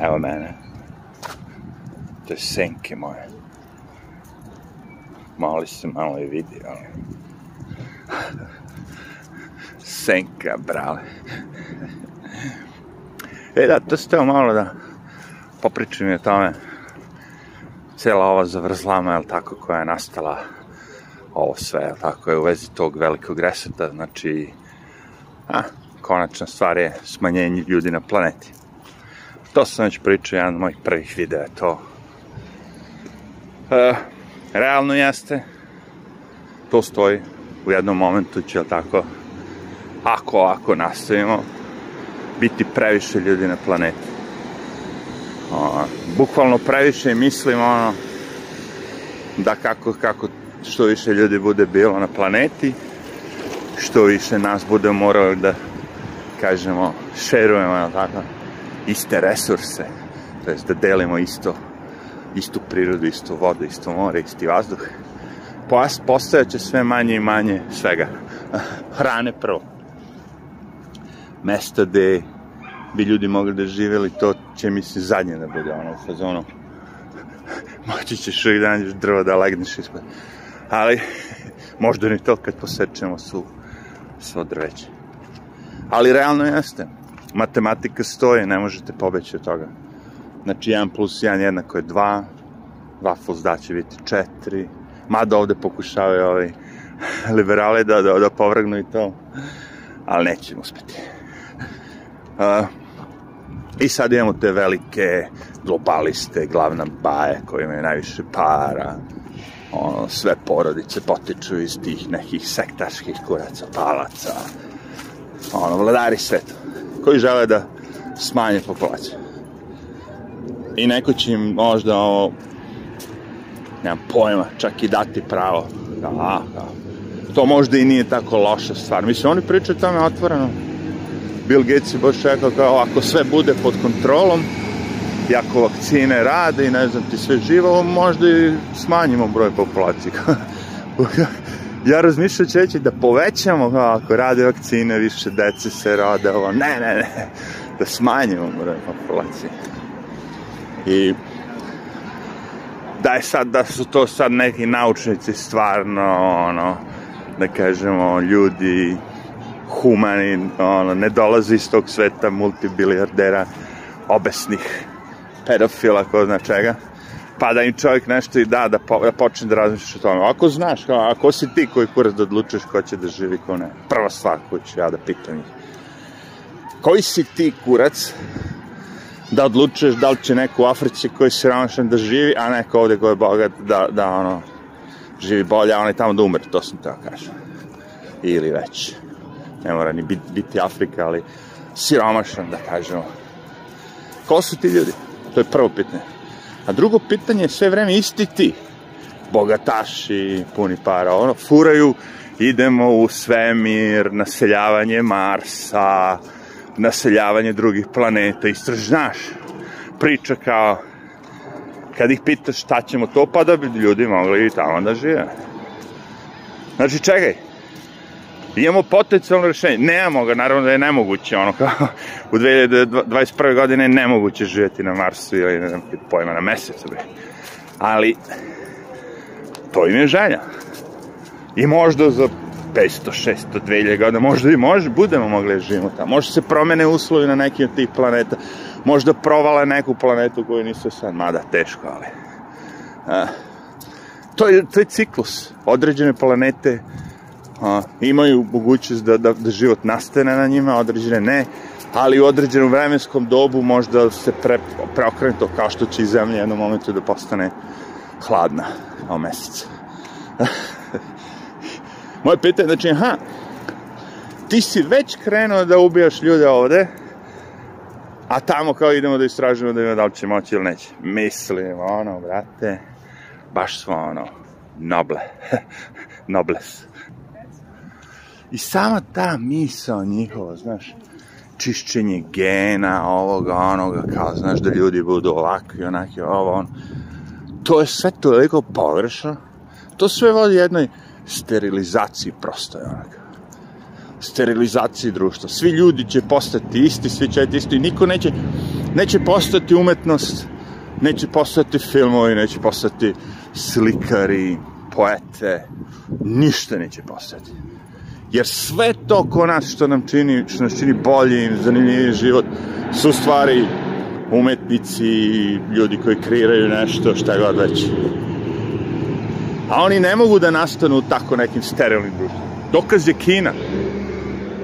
Evo mene. da senke moje. Mali se malo i vidi, ali... Senka, brale. E da, to ste malo da popričam i o tome. Cela ova zavrzlama, jel tako, koja je nastala ovo sve, jel tako, je u vezi tog velikog reseta, znači, a, konačna stvar je smanjenje ljudi na planeti. To sam već pričao, jedan od mojih prvih videa, to. E, realno jeste, to stoji u jednom momentu će, jel tako, ako ovako nastavimo, biti previše ljudi na planeti. O, bukvalno previše mislim ono, da kako, kako što više ljudi bude bilo na planeti, što više nas bude morao da, kažemo, šerujemo, jel tako, iste resurse, to jest da delimo isto, istu prirodu, isto vodu, isto more, isti vazduh, postajaće sve manje i manje svega. Hrane prvo. Mesta gde bi ljudi mogli da živeli, to će mi se zadnje da bude ono u fazonu. Moći ćeš uvijek da nađeš drvo da legneš ispod. Ali, možda ni to kad posečemo su svo drveće. Ali realno jeste matematika stoje, ne možete pobeći od toga. Znači, 1 plus 1 jednako je 2, Waffles da će biti 4, mada ovde pokušavaju ovi liberale da, da, da povrgnu i to, ali nećemo uspeti. Uh, I sad imamo te velike globaliste, glavna baje koji imaju najviše para, ono, sve porodice potiču iz tih nekih sektaških kuraca, palaca, ono, vladari sveta, koji žele da smanje populaciju. I neko će im možda ovo, nemam pojma, čak i dati pravo. Da, da. To možda i nije tako loša stvar. Mislim, oni pričaju tome otvoreno. Bill Gates je baš rekao kao, ako sve bude pod kontrolom, i ako vakcine rade i ne znam ti sve živo, možda i smanjimo broj populacije. ja razmišljam će da povećamo, ako rade vakcine, više dece se rode, ovo, ne, ne, ne, da smanjimo broj populacije. I da je sad, da su to sad neki naučnici stvarno, ono, da kažemo, ljudi humani, ono, ne dolazi iz tog sveta multibilijardera, obesnih pedofila, ko zna čega, pa da im čovjek nešto i da, da, po, da počne da razmišljaš o tome. Ako znaš, kao, ako si ti koji kurac da odlučuješ ko će da živi, ko ne, prva stvar koju ću ja da pitam ih. Koji si ti kurac da odlučuješ da li će neko u Africi koji je siromašan da živi, a neko ovde koji je bogat da, da ono, živi bolje, a onaj tamo da umre, to sam teo kažem. Ili već. Ne mora ni biti, biti Afrika, ali siromašan, da kažemo. Ko su ti ljudi? To je prvo pitanje. A drugo pitanje je sve vreme isti ti. Bogataši, puni para, ono, furaju, idemo u svemir, naseljavanje Marsa, naseljavanje drugih planeta, istražnaš. Priča kao, kad ih pitaš šta ćemo to, pa da bi ljudi mogli i tamo da žive. Znači, čekaj, imamo potencijalno rešenje. Nemamo ga, naravno da je nemoguće, ono kao u 2021. godine je nemoguće živjeti na Marsu ili ne znam pojma, na mesecu. Bre. Ali, to im je želja. I možda za 500, 600, 2000 godina, možda i može, budemo mogli da živimo tamo. Možda se promene uslovi na nekim od tih planeta, možda provale neku planetu koju nisu sad, mada teško, ali... A, to, je, to je ciklus. Određene planete a, imaju mogućnost da, da, da život nastane na njima, određene ne, ali u određenom vremenskom dobu možda se pre, preokrene to kao što će i zemlja jednom momentu da postane hladna, kao mesec. Moje pitanje, znači, ha, ti si već krenuo da ubijaš ljude ovde, a tamo kao idemo da istražujemo da vidimo da li će moći ili neće. Mislim, ono, brate, baš smo ono, noble, nobles. I sama ta misao njihova, znaš, čišćenje gena, ovoga, onoga, kao, znaš, da ljudi budu ovakvi, onaki, ovo, ono. To je sve toliko površno. To sve vodi jednoj sterilizaciji prosto, onaka sterilizaciji društva. Svi ljudi će postati isti, svi će biti isti. Niko neće, neće postati umetnost, neće postati filmovi, neće postati slikari, poete. Ništa neće postati jer sve to oko nas što nam čini, što nas čini i zanimljiviji život, su stvari umetnici, i ljudi koji kreiraju nešto, šta god već. A oni ne mogu da nastanu u tako nekim sterilnim društvima. Dokaz je Kina.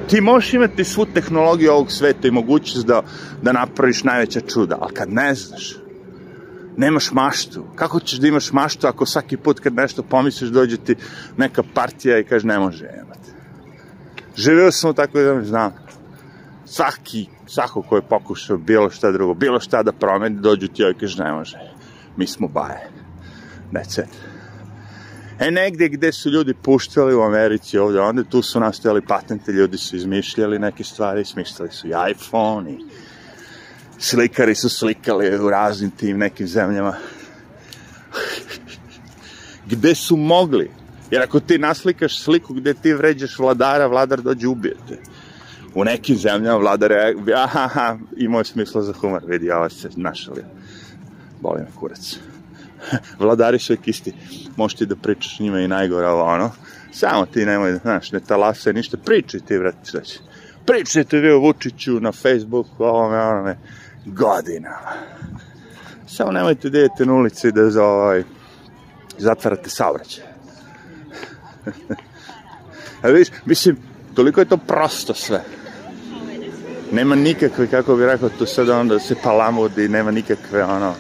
Ti možeš imati svu tehnologiju ovog sveta i mogućnost da, da napraviš najveća čuda, ali kad ne znaš, nemaš maštu. Kako ćeš da imaš maštu ako svaki put kad nešto pomisliš dođe ti neka partija i kaže ne može živeo sam u takvoj zemlji, znam. Svaki, svako ko je pokušao bilo šta drugo, bilo šta da promeni, dođu ti i kaže, ne može, mi smo baje. That's it. E, negde gde su ljudi puštali u Americi ovde, onda tu su nastojali patente, ljudi su izmišljali neke stvari, smišljali su i iPhone i slikari su slikali u raznim tim nekim zemljama. gde su mogli, Jer ako ti naslikaš sliku gde ti vređaš vladara, vladar dođe ubije te. U nekim zemljama vladar je, aha, aha, imao je smisla za humor, vidi, ova se našalio. Boli me kurac. Vladari su uvijek isti. Možeš ti da pričaš njima i najgore ovo ono. Samo ti nemoj, znaš, ne talase ništa. Pričaj ti, vrati, šta će. ti vi o Vučiću na Facebooku, ovome, onome, godinama. Samo nemojte da idete na ulici da za ovaj, zatvarate saobraćaj A vidiš, mislim, toliko je to prosto sve. Nema nikakve, kako bi rekao, to sad onda se palamudi, nema nikakve, ono,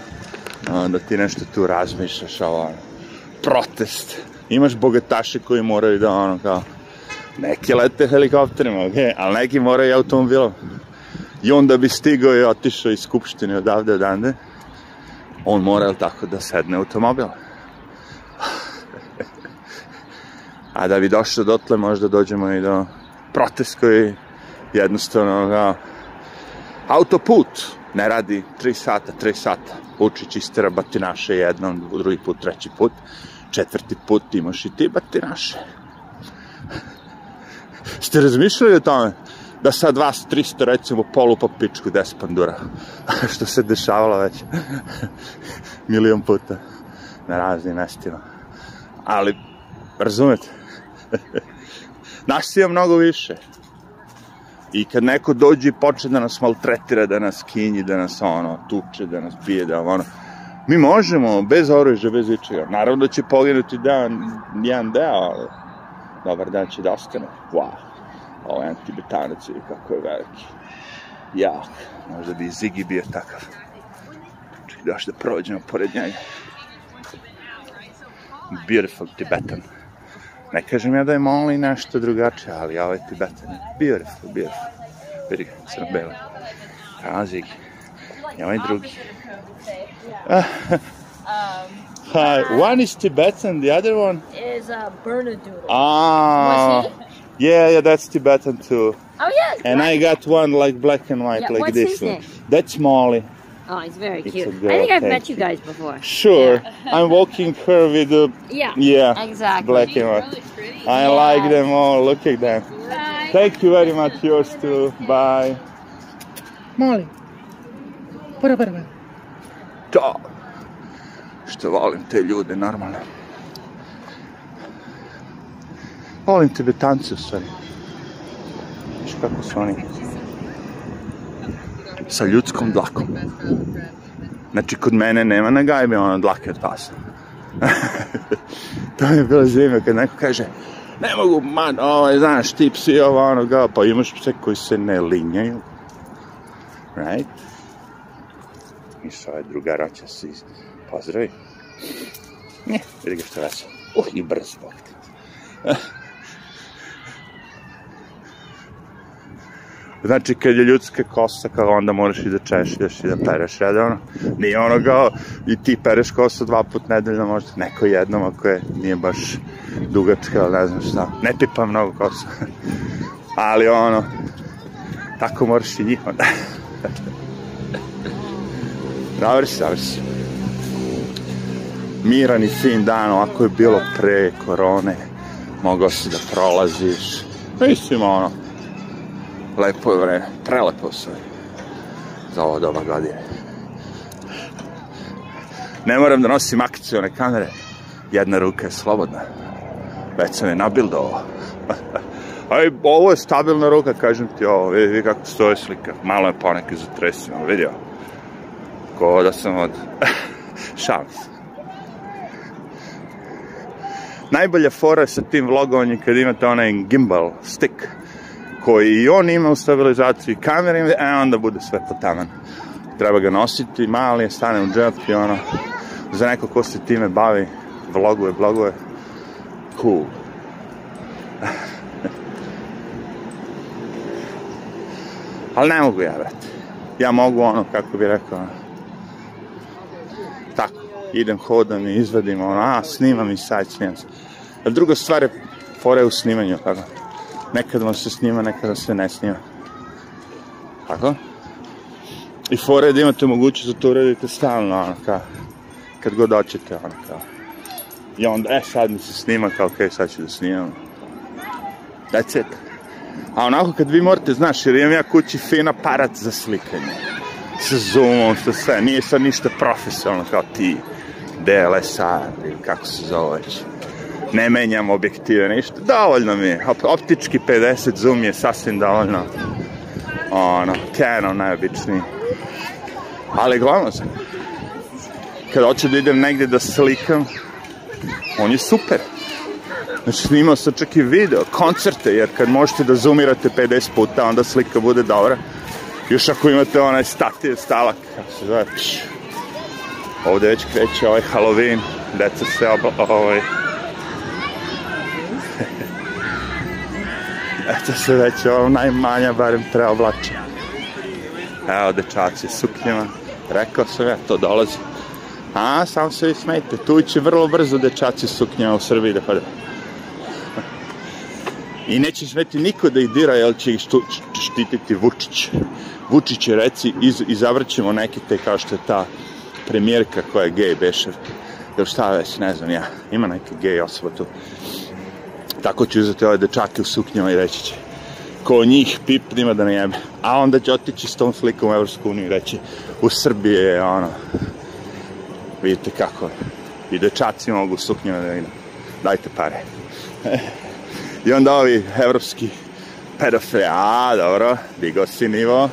onda ti nešto tu razmišljaš, ovo, ono, protest. Imaš bogataše koji moraju da, ono, kao, neki lete helikopterima, okej, okay, ali neki moraju automobilom. I onda bi stigao i otišao iz Skupštine odavde odande, on mora, tako, da sedne automobilom. a da bi došlo dotle možda dođemo i do protest koji jednostavno kao, autoput ne radi 3 sata, 3 sata. Vučić istera batinaše jednom, drugi put, treći put, četvrti put imaš i ti batinaše. Ste razmišljali o tome? da sad vas 300 recimo polu po pičku despandura, što se dešavalo već milion puta na raznim mestima. Ali, razumete, nas je mnogo više. I kad neko dođe i počne da nas maltretira, da nas kinji, da nas ono, tuče, da nas bije, da ono... Mi možemo, bez oružja, bez ičega. Naravno da će poginuti dan, jedan deo, ali dobar dan će da ostane. Wow, ovo je antibetanac i kako je veliki. Ja, možda bi Zigi bio takav. Čekaj, znači, još da prođemo pored njega. Beautiful Tibetan. Ne kažem ja da je Molly nešto drugačije, ali ovaj Tibetan je beautiful, beautiful. Vidi ga, crno-belo. Kazik. I ovaj drugi. Hi, one is Tibetan, the other one? Is a uh, Bernadoodle. Ah. Yeah, yeah, that's Tibetan too. Oh yeah. And right. I got one like black and white yeah, like this one. Name? That's Molly. Oh, he's very it's cute. I think I've met you guys before. Sure. Yeah. I'm walking her with the yeah, yeah exactly. black She's and white. Really I yeah. like them all. Look at them. Bye. Thank you very much. Yours too. Bye. Molly, Para, para, para. To. Što volim te ljude, normalno. Volim tibetance u stvari. Viš kako su oni. sa ljudskom dlakom. Znači, kod mene nema na gajbi ono dlake od pasa. to mi je bilo zanimljivo kad neko kaže ne mogu, man, ovaj, znaš, ti psi, ovo, ono, ga, pa imaš pse koji se ne linjaju. Right? I sa ovaj drugara će se pozdravi. Ne, vidi ga što rasa. Uh, i brz, bok Znači, kad je ljudska kosa, kao onda moraš i da češljaš i da pereš redovno. Nije ono kao i ti pereš kosu dva put nedeljno, možda neko jednom, ako je, nije baš dugačka, ali ne znam šta. Ne tipa mnogo kosa. ali ono, tako moraš i njih onda. Dobar si, dobar si. Miran i fin dan, ovako je bilo pre korone, mogao si da prolaziš. Mislim, ono, Lepo je vreme, prelepo sve za ovo doba godine. Ne moram da nosim akciju one kamere, jedna ruka je slobodna. Već sam je nabildao ovo. Aj, ovo je stabilna ruka, kažem ti ovo, vidi, vidi kako stoje slika. Malo je poneke zatresimo, vidio? Ko da sam od... Šalim se. Najbolja fora je sa tim vlogovanjem kad imate onaj gimbal, stick, koji i on ima u stabilizaciji kamere, e onda bude sve potaman. Treba ga nositi, mali, stane u džep i ono, za neko ko se time bavi, vloguje, bloguje, cool. Ali ne mogu ja, brate. Ja mogu ono, kako bi rekao, tako, idem, hodam i izvadim, ono, a, snimam i sad snimam. A druga stvar je fora u snimanju, tako. Nekad vam se snima, nekad vam se ne snima. Tako? I fora da imate mogućnost da to uradite stalno, ono, kao, kad god hoćete, ono, kao. I onda, e, sad mi se snima, kao, okej, okay, sad ću da snimam. That's it. A onako kad vi morate, znaš, jer imam ja kući fin aparat za slikanje. Sa zoomom, sa sve, nije sad ništa profesionalno kao ti DLSR ili kako se zove ne menjam objektive, ništa. Dovoljno mi je. Optički 50 zoom je sasvim dovoljno. Ono, Canon najobičniji. Ali glavno sam. Kad hoću da idem negde da slikam, on je super. Znači, snimao sam čak i video, koncerte, jer kad možete da zoomirate 50 puta, onda slika bude dobra. Još ako imate onaj stativ, stalak, kako se zove, ovde već kreće ovaj Halloween, deca se oba, ovaj, Eto se već ovo najmanja barem preoblače. Evo dečaci suknjama. Rekao sam ja, to dolazi. A, samo se vi smete, tu će vrlo brzo dečaci suknjama u Srbiji da hode. I neće smeti niko da ih dira, jer će ih štititi Vučić. Vučić je reci, iz, izavrćemo neke te kao što je ta premijerka koja je gej, Bešev, ili šta već, ne znam ja, ima neke gej osoba tu tako će uzeti ove dečake u suknjama i reći će ko njih pipnima da ne jebe. A onda će otići s tom slikom u Evropsku uniju i reći u Srbiji je ono, vidite kako je. I dečaci mogu u suknjama da idu. Dajte pare. I onda ovi evropski pedofile, a dobro, digo si nivo.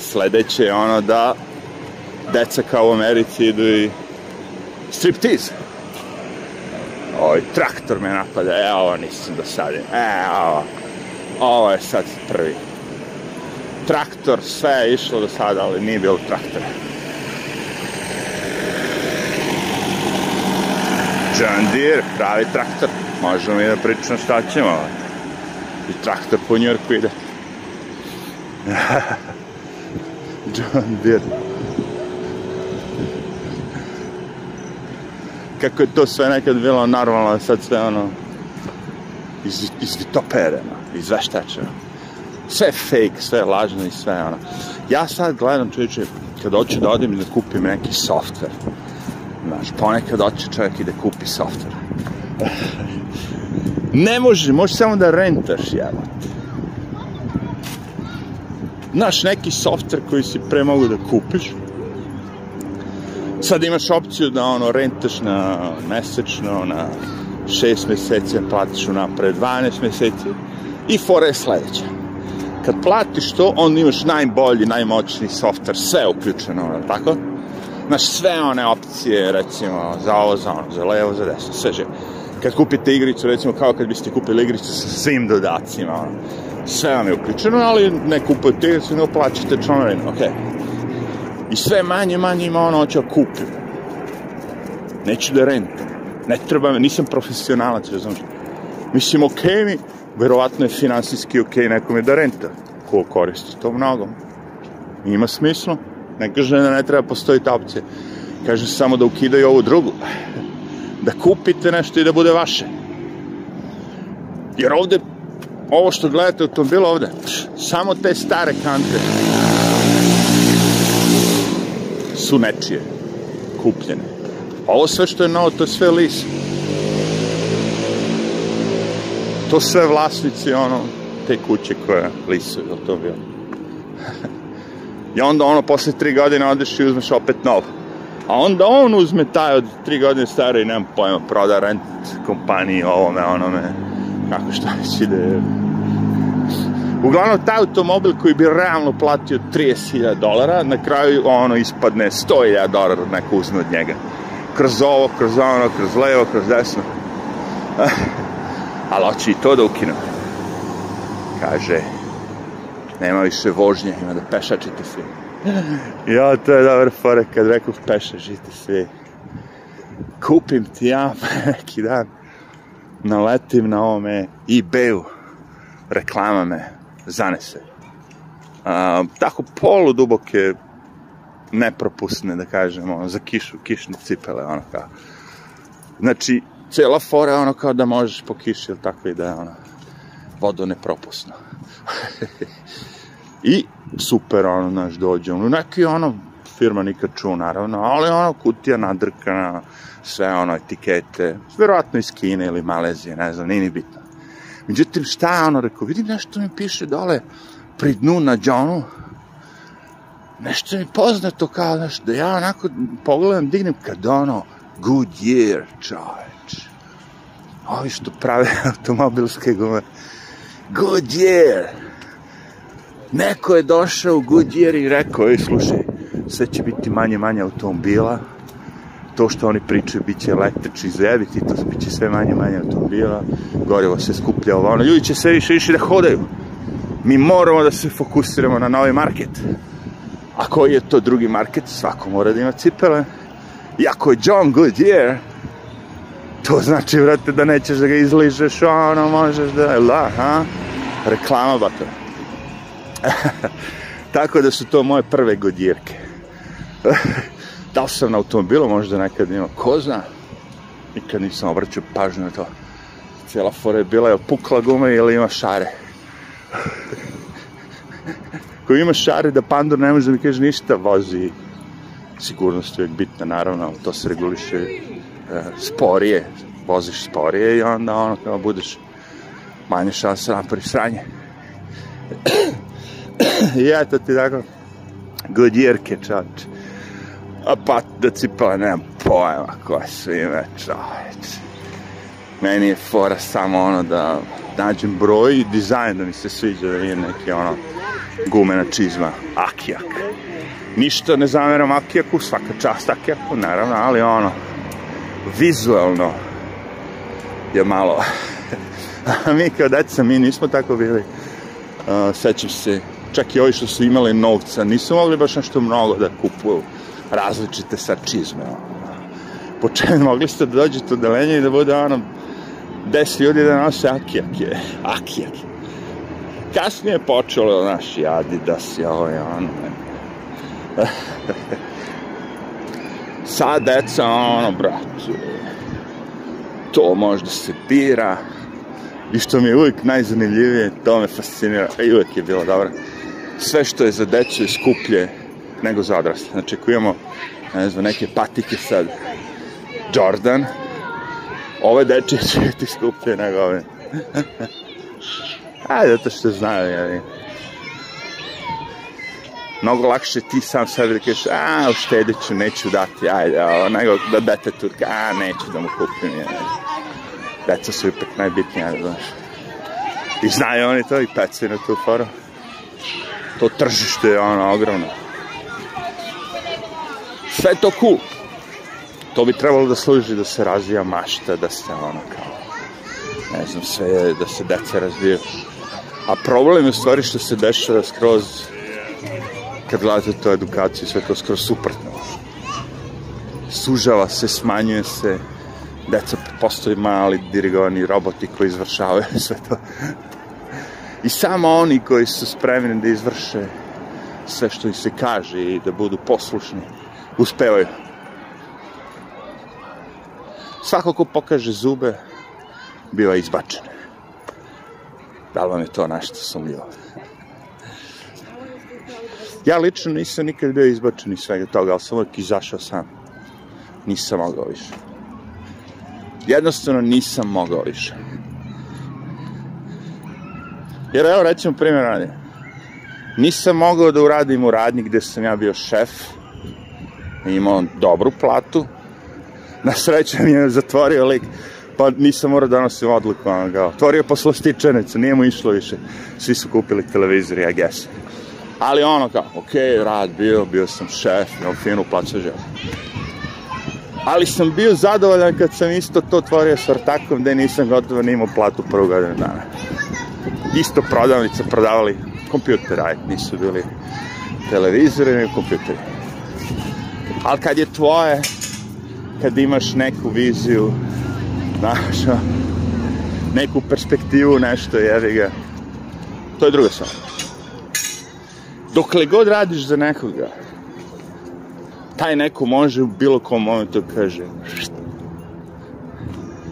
Sledeće je ono da deca kao u Americi idu i striptease ovaj traktor me napada, e, ovo nisam dosadio, e, ovo, ovo je sad prvi. Traktor, sve je išlo do sada, ali nije bilo traktora. John Deere, pravi traktor, možemo i da pričamo šta ćemo. I traktor po Njorku ide. John Deere. kako je to sve nekad bilo normalno, sad sve ono, iz, izvitopereno, izveštačeno. Sve fake, sve lažno i sve ono. Ja sad gledam čovječe, kad hoću da odim i da kupim neki softver, znaš, ponekad hoće čovjek i da kupi softver. ne može, može samo da rentaš, jel? Znaš, neki softver koji si pre mogu da kupiš, Sad imaš opciju da ono rentaš na mesečno, na 6 meseci, platiš unapred 12 meseci i fora je sledeća. Kad platiš to, onda imaš najbolji, najmoćniji softver, sve uključeno, ono, tako? Znaš, sve one opcije, recimo, za ovo, za ono, za levo, za desno, sve živo. Kad kupite igricu, recimo, kao kad biste kupili igricu sa svim dodacima, ono, sve vam je uključeno, ali ne kupujete igricu, ne plaćate članarinu, okej. Okay I sve manje, manje ima ono, hoću da kupim. Neću da rentam. Ne treba me, nisam profesionalac, razumiješ. Mislim, okej okay mi, verovatno je finansijski okej okay nekome da renta. Ko koristi to mnogo. Ima smisla. Ne kaže da ne treba postoji ta opcija. Kažem samo da ukidaju ovu drugu. Da kupite nešto i da bude vaše. Jer ovde, ovo što gledate automobila ovde, samo te stare kante su nečije, kupljene. Ovo sve što je novo, to je sve lis. To sve vlasnici, ono, te kuće koja lisu, je to bilo? I onda ono, posle tri godine odeš i uzmeš opet novo. A onda on uzme taj od tri godine stara i nemam pojma, proda rent kompaniji, ovome, onome, kako što već ide, Uglavnom, taj automobil koji bi realno platio 30.000 dolara, na kraju ono ispadne 100.000 dolara da neko uzme od njega. Kroz ovo, kroz ono, kroz levo, kroz desno. Ali hoće i to da ukinu. Kaže, nema više vožnje, ima da pešačite svi. ja, to je dobar fore, kad rekao pešačite svi. Kupim ti ja neki dan, naletim na ome ovome eBayu, reklama me, zanese. A, tako polu duboke, nepropusne, da kažem, ono, za kišu, kišne cipele, ono kao. Znači, cela fora ono kao da možeš po kiši ili tako i da je ono, vodo nepropusno. I super, ono, naš dođe, ono, neki, ono, firma nikad čuo, naravno, ali ono, kutija nadrkana, sve ono, etikete, verovatno iz Kine ili Malezije, ne znam, nije ni bitno. Međutim, šta ono, rekao, vidim nešto mi piše dole pri dnu na džonu, nešto mi poznato kao, znaš, da ja onako pogledam, dignem kad ono, good year, čoveč. Ovi što prave automobilske gume. Good year! Neko je došao u Goodyear i rekao, i slušaj, sve će biti manje, manje automobila, to što oni pričaju biće električni zebiti, to biće sve manje manje automobila, gorivo se skuplja ovo, ono, ljudi će sve više više da hodaju. Mi moramo da se fokusiramo na novi market. A koji je to drugi market, svako mora da ima cipele. I ako je John Goodyear, to znači, vrate, da nećeš da ga izližeš, ono, možeš da, jel da, ha? Reklama, bato. Tako da su to moje prve Goodyearke. Da li sam na automobilu možda nekad imao? Ko zna? Nikad nisam obraćao pažnju na to. Cijela fora je bila je pukla guma ili ima šare. Ko ima šare da pandur ne može da mi kaže ništa, vozi. Sigurnost je bitna, naravno, to se reguliše e, sporije. Voziš sporije i onda ono, kao budeš manje šanse napraviš sranje. I eto ti tako, dakle, Goodyearke, čače a pataci da pa nemam pojma ko svime čoveče. Meni je fora samo ono da nađem broj i dizajn da mi se sviđa da vidim neki ono gumena čizma, akijak. Ništa ne zameram akijaku, svaka čast akijaku, naravno, ali ono, vizualno je malo. A mi kao deca, mi nismo tako bili. Uh, sećam se, čak i ovi što su imali novca, nisu mogli baš nešto mnogo da kupuju različite sa čizme. Po čemu mogli ste da dođete u delenje i da bude ono 10 ljudi da nose akijake. Akijake. Kasnije je počelo, znaš, i Adidas i ovo ovaj, i ono. Sad, deca, ono, brate, to možda se bira. I što mi je uvijek najzanimljivije, to me fascinira. I uvijek je bilo dobro. Sve što je za decu je skuplje, nego za odrasle. Znači, ako imamo ne znam, neke patike sad Jordan, ove dečije će biti skuplje nego ove. A, zato što znaju, jel? Mnogo lakše ti sam sebi da kažeš, a, uštedit ću, neću dati, ajde, ovo, nego da dete turka, a, neću da mu kupim, jel? Deca su ipak najbitnija, znaš. I znaju oni to i pecaju na tu foru. To tržište je ono ogromno. Šta je to cool? To bi trebalo da služi da se razvija mašta, da se ona kao, ne znam, sve, je, da se deca razvijaju. A problem je u stvari što se dešava skroz, kad gledate to edukaciju, sve to skroz suprotno. Sužava se, smanjuje se, deca postaju mali dirigovani roboti koji izvršavaju sve to. I samo oni koji su spremni da izvrše sve što im se kaže i da budu poslušni, uspevaju. Svako ko pokaže zube, biva izbačen. Da li vam je to našto sumljivo? Ja lično nisam nikad bio izbačen iz svega toga, ali sam uvijek izašao sam. Nisam mogao više. Jednostavno nisam mogao više. Jer evo rećemo primjer radi. Nisam mogao da uradim u radnji gde sam ja bio šef, imao dobru platu. Na sreću mi je zatvorio lik, pa nisam morao da nosim odliku, ono ga otvorio posle stičenicu, nije mu išlo više. Svi su kupili televizor, ja guess. Ali ono kao, ok, rad bio, bio sam šef, imao finu plaća žel. Ali sam bio zadovoljan kad sam isto to otvorio s ortakom, gde nisam gotovo ni imao platu prvog godinu dana. Isto prodavnica prodavali kompjuter, aj, nisu bili televizori, nego kompjuteri ali kad je tvoje, kad imaš neku viziju, znaš, neku perspektivu, nešto, jevi ga, to je druga stvar. Dokle god radiš za nekoga, taj neko može u bilo kom momentu da kaže št.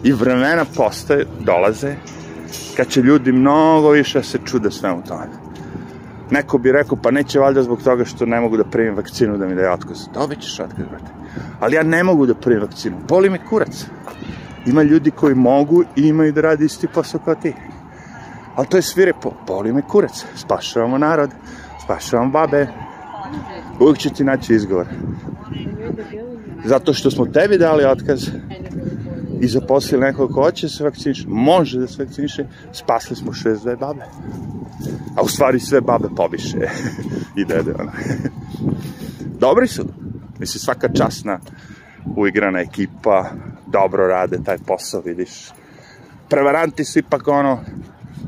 i vremena postaje, dolaze kad će ljudi mnogo više se čude svemu tome. Neko bi rekao, pa neće valjda zbog toga što ne mogu da primim vakcinu da mi daje otkaz. Dobit ćeš otkaz, brate. Ali ja ne mogu da primim vakcinu. Boli me kurac. Ima ljudi koji mogu i imaju da radi isti posao kao ti. Ali to je svirepo. Boli me kurac. Spašavamo narod. Spašavamo babe. Uvijek će ti naći izgovor. Zato što smo tebi dali otkaz, i zaposlili nekog ko hoće da se vakciniše, može da se vakciniše, spasli smo 62 babe. A u stvari sve babe pobiše i dede, ono. Dobri su. Mislim, svaka časna uigrana ekipa, dobro rade taj posao, vidiš. Prevaranti su ipak ono,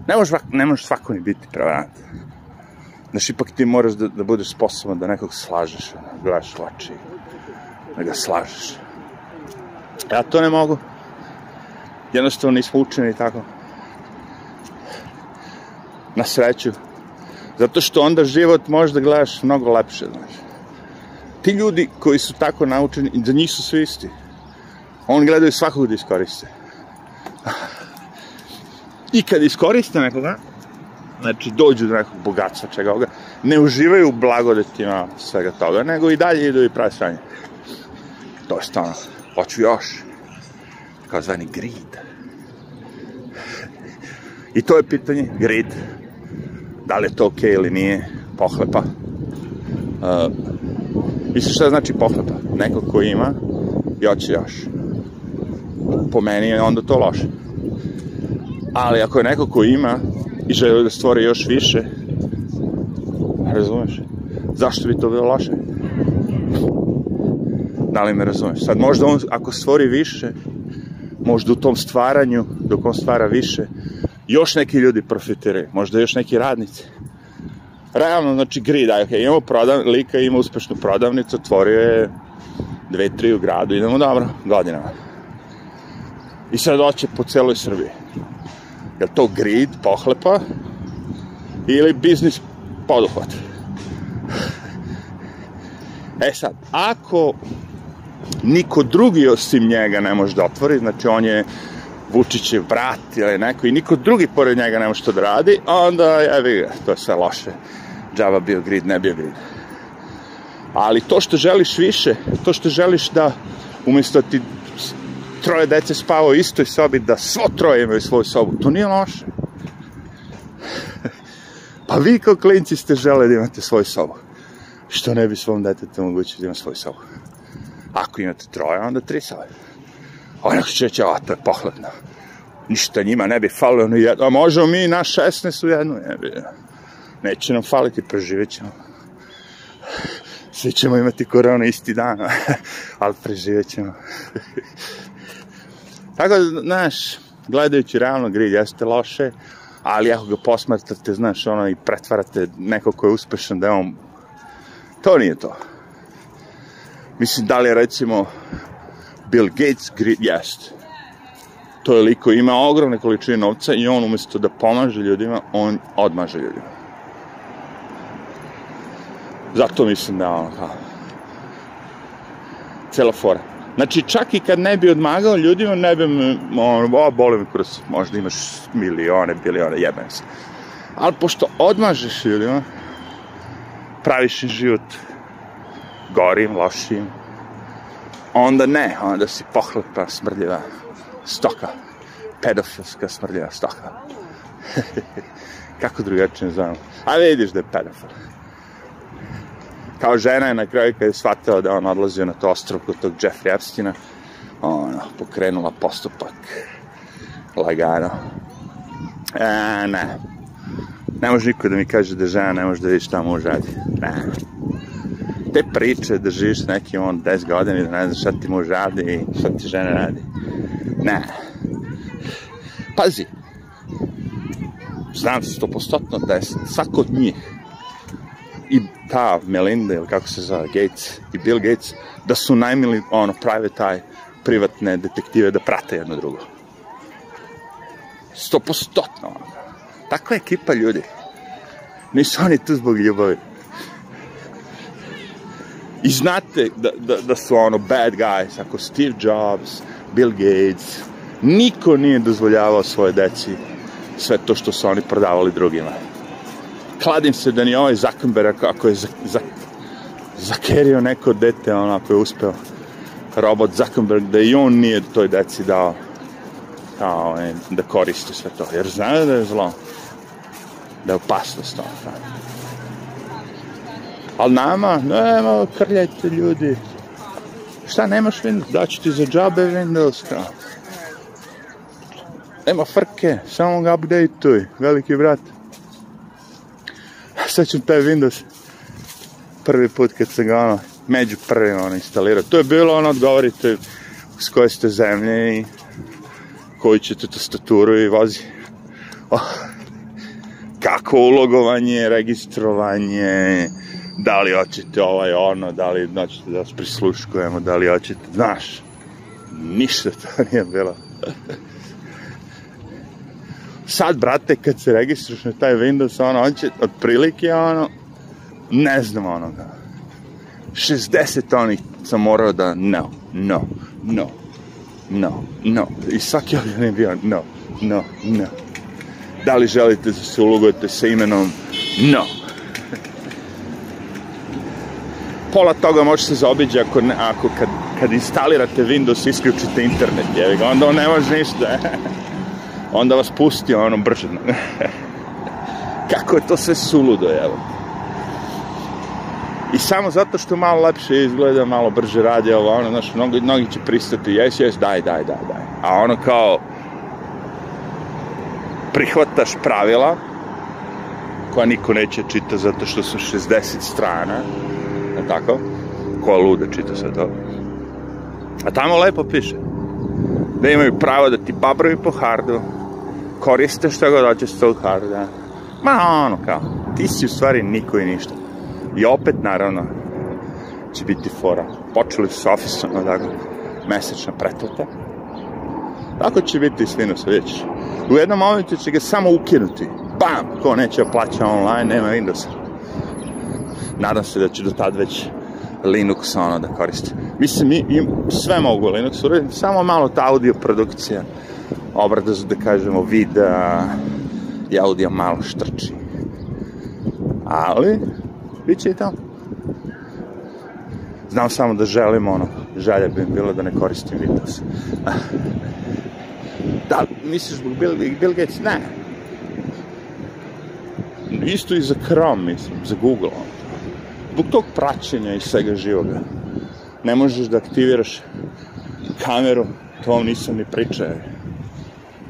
ne možeš, ne možeš svako ni biti prevarant. Znaš, ipak ti moraš da, da budeš sposoban da nekog slažeš, da gledaš u oči, da ga slažeš. Ja to ne mogu jednostavno nismo učeni tako. Na sreću. Zato što onda život možeš da gledaš mnogo lepše, znaš. Ti ljudi koji su tako naučeni, za njih su svi isti. Oni gledaju svakog da iskoriste. I kad iskoriste nekoga, znači dođu do nekog bogatstva čega ovoga, ne uživaju u blagodetima svega toga, nego i dalje idu i prave sranje. To je stano, hoću još, kao zvani grida. I to je pitanje grid. Da li je to okej okay ili nije? Pohlepa. Uh, Mislim, šta znači pohlepa? Neko ko ima i hoće još. Po meni je onda to loše. Ali ako je neko ko ima i želi da stvori još više, razumeš? Zašto bi to bilo loše? Da li me razumeš? Sad možda on, ako stvori više, možda u tom stvaranju, dok on stvara više, još neki ljudi profitiraju, možda još neki radnici. Realno, znači, grid, da, ajde, okay, imamo prodav, lika ima uspešnu prodavnicu, otvorio je dve, tri u gradu, idemo dobro, godinama. I sad oće po celoj Srbiji. Je to grid, pohlepa, ili biznis poduhvat? E sad, ako niko drugi osim njega ne može da otvori, znači on je Vučićev brat ili neko i niko drugi pored njega nema što da radi, onda evi ga, to je sve loše. Java bio grid, ne bio grid. Ali to što želiš više, to što želiš da umesto da ti troje dece spava u istoj sobi, da svo troje imaju svoju sobu, to nije loše. pa vi kao klinci ste žele da imate svoju sobu. Što ne bi svom detetu omogućili da ima svoju sobu? Ako imate troje, onda tri sobe. Ona će otak pohlepna. Ništa njima ne bi falilo ni jedno. A možemo mi na 16 u jednu. Ne bi. Neće nam faliti, preživjet ćemo. Svi ćemo imati koronu isti dan, ali preživjet ćemo. Tako da, znaš, gledajući realno grilj jeste loše, ali ako ga posmatrate, znaš, ono, i pretvarate neko ko je uspešan da je on... To nije to. Mislim, da li je, recimo, Bill Gates jeste. To je liko ima ogromne količine novca i on umesto da pomaže ljudima, on odmaže ljudima. Zato mislim da ono kao... Da. Cela fora. Znači, čak i kad ne bi odmagao ljudima, ne bi me, ono, o, boli mi prs, možda imaš milione, bilione, jebem se. Ali pošto odmažeš ljudima, praviš im život gorim, lošim, onda ne, onda si pohlepa smrdljiva stoka, pedofilska smrdljiva stoka. Kako drugačije znam? A vidiš da je pedofil. Kao žena je na kraju kada je shvatila da on odlazio na to ostrov kod tog Jeffrey Epsteina, ono, pokrenula postupak lagano. E, ne. Ne može niko da mi kaže da žena ne može da vidi šta mu radi. Ne te priče da živiš neki on 10 godina i da ne znaš šta ti muž radi i šta ti žena radi. Ne. Pazi, znam stopostotno da je svako od njih i ta Melinda ili kako se zove Gates i Bill Gates da su najmili ono prave taj privatne detektive da prate jedno drugo stopostotno takva ekipa ljudi nisu oni tu zbog ljubavi i znate da, da, da su ono bad guys, ako Steve Jobs, Bill Gates, niko nije dozvoljavao svoje deci sve to što su oni prodavali drugima. Kladim se da ni ovaj Zuckerberg, ako je za, za, zakerio neko dete, ono, ako je uspeo robot Zuckerberg, da i on nije toj deci dao kao, e, da koriste sve to, jer znaju da je zlo, da je opasnost to. Tako. Ali nama, nema, krljajte ljudi. Šta nemaš Windows? Daću ti za džabe Windows, kao. Nema frke, samo ga updateuj, veliki brat. Sad ću taj Windows prvi put kad se ga ono, među prvima ono instalirao. To je bilo ono, odgovorite s koje ste zemlje i koju ćete tastaturu i vozi. Oh, kako ulogovanje, registrovanje, da li hoćete ovaj ono, da li hoćete da vas prisluškujemo, da li hoćete, znaš, ništa to nije bilo. Sad, brate, kad se registraš na taj Windows, ono, on će, otprilike, ono, ne znam onoga, 60 onih sam morao da, no, no, no, no, no, i svaki odjedan ne bio, no, no, no. Da li želite da se ulogujete sa imenom? No. pola toga može se zaobiđe ako, ne, ako kad, kad instalirate Windows isključite internet, je, ga, onda on ne može ništa. onda vas pusti ono brže. Kako je to sve suludo, evo. I samo zato što malo lepše izgleda, malo brže radi, ovo, ono, znaš, mnogi, mnogi će pristati, jes, jes, daj, daj, daj, daj. A ono kao, prihvataš pravila, koja niko neće čita zato što su 60 strana, tako, ko luda čita sve to. A tamo lepo piše da imaju pravo da ti babraju po hardu, koriste što god hoćeš s tog harda. Ma ono kao, ti si u stvari niko i ništa. I opet, naravno, će biti fora. Počeli su s ofisom, tako, mesečna pretplata. Tako će biti i svino se U jednom momentu će ga samo ukinuti. Bam! Ko neće da plaća online, nema Windowsa nadam se da ću do tad već Linux ono da koriste. Mislim, im, im, sve mogu Linux uraditi, samo malo ta audio produkcija, obrada za da kažemo videa i audio malo štrči. Ali, bit će i tamo. Znam samo da želim ono, želja bi bilo da ne koristim Windows. da, misliš zbog Bill, Bill Gates? Ne. Isto i za Chrome, mislim, za Google. Ono zbog tog praćenja i svega živoga, ne možeš da aktiviraš kameru, to vam nisam ni pričao.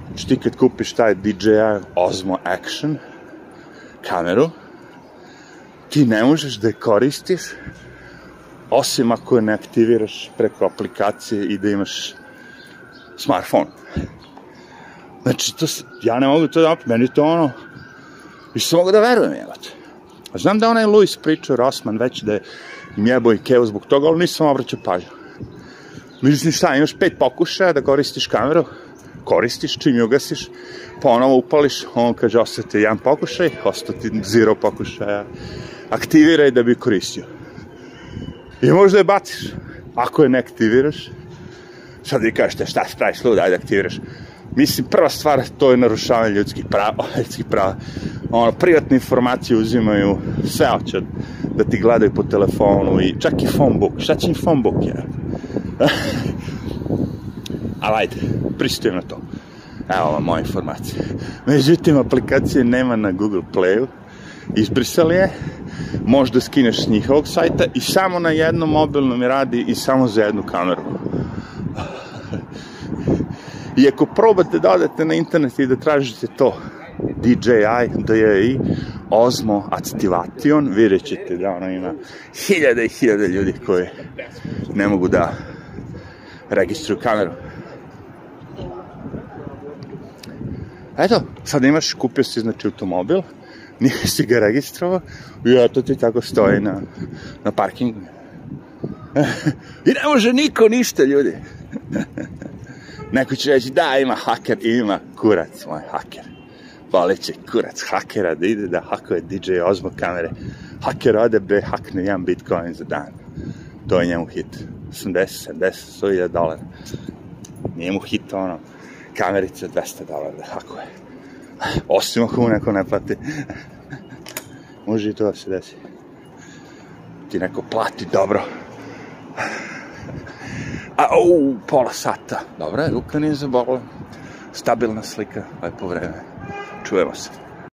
Znači ti kad kupiš taj DJI Osmo Action kameru, ti ne možeš da je koristiš osim ako je ne aktiviraš preko aplikacije i da imaš smartphone. Znači, to, ja ne mogu to da napravim, meni to ono, nisam mogu da verujem, jebate. Pa znam da onaj Luis pričao Rosman već da je im i keo zbog toga, ali nisam obraćao pažnju. Mislim šta, imaš pet pokušaja da koristiš kameru, koristiš, čim ju ugasiš, ponovo pa upališ, on kaže ostate jedan pokušaj, ostati zero pokušaja, aktiviraj da bi koristio. I možda je baciš, ako je ne aktiviraš, sad vi kažete šta spraviš lud, da aktiviraš. Mislim, prva stvar, to je narušavanje ljudskih prava. Ljudskih prava. Ono, privatne informacije uzimaju sve oče da ti gledaju po telefonu i čak i phonebook. Šta će im phonebook, ja? Ali ajde, pristujem na to. Evo vam moja informacija. Međutim, aplikacije nema na Google Playu. Izbrisali je. Možda skineš s njihovog sajta i samo na jednom mobilnom radi i samo za jednu kameru. I ako probate da odete na internet i da tražite to, DJI, DJI, Osmo Activation, vidjet ćete da ono ima hiljade i hiljade ljudi koji ne mogu da registruju kameru. Eto, sad imaš, kupio si znači automobil, nisi ga registrovao i eto ti tako stoji na, na parkingu. I ne može niko ništa, ljudi. Neko će reći, da, ima haker, ima kurac moj haker. Voleće kurac hakera da ide da hakuje DJ Ozmo kamere. Haker ode bre, hakne jedan bitcoin za dan. To je njemu hit. 80, 70, 100.000 dolara. Nije mu hit ono, kamerica 200 dolara da hakuje. Osim ako neko ne plati. Može i to da se desi. Ti neko plati dobro. A, u, pola sata. Dobro, ruka nije zabola. Stabilna slika, lepo vreme. Čujemo se.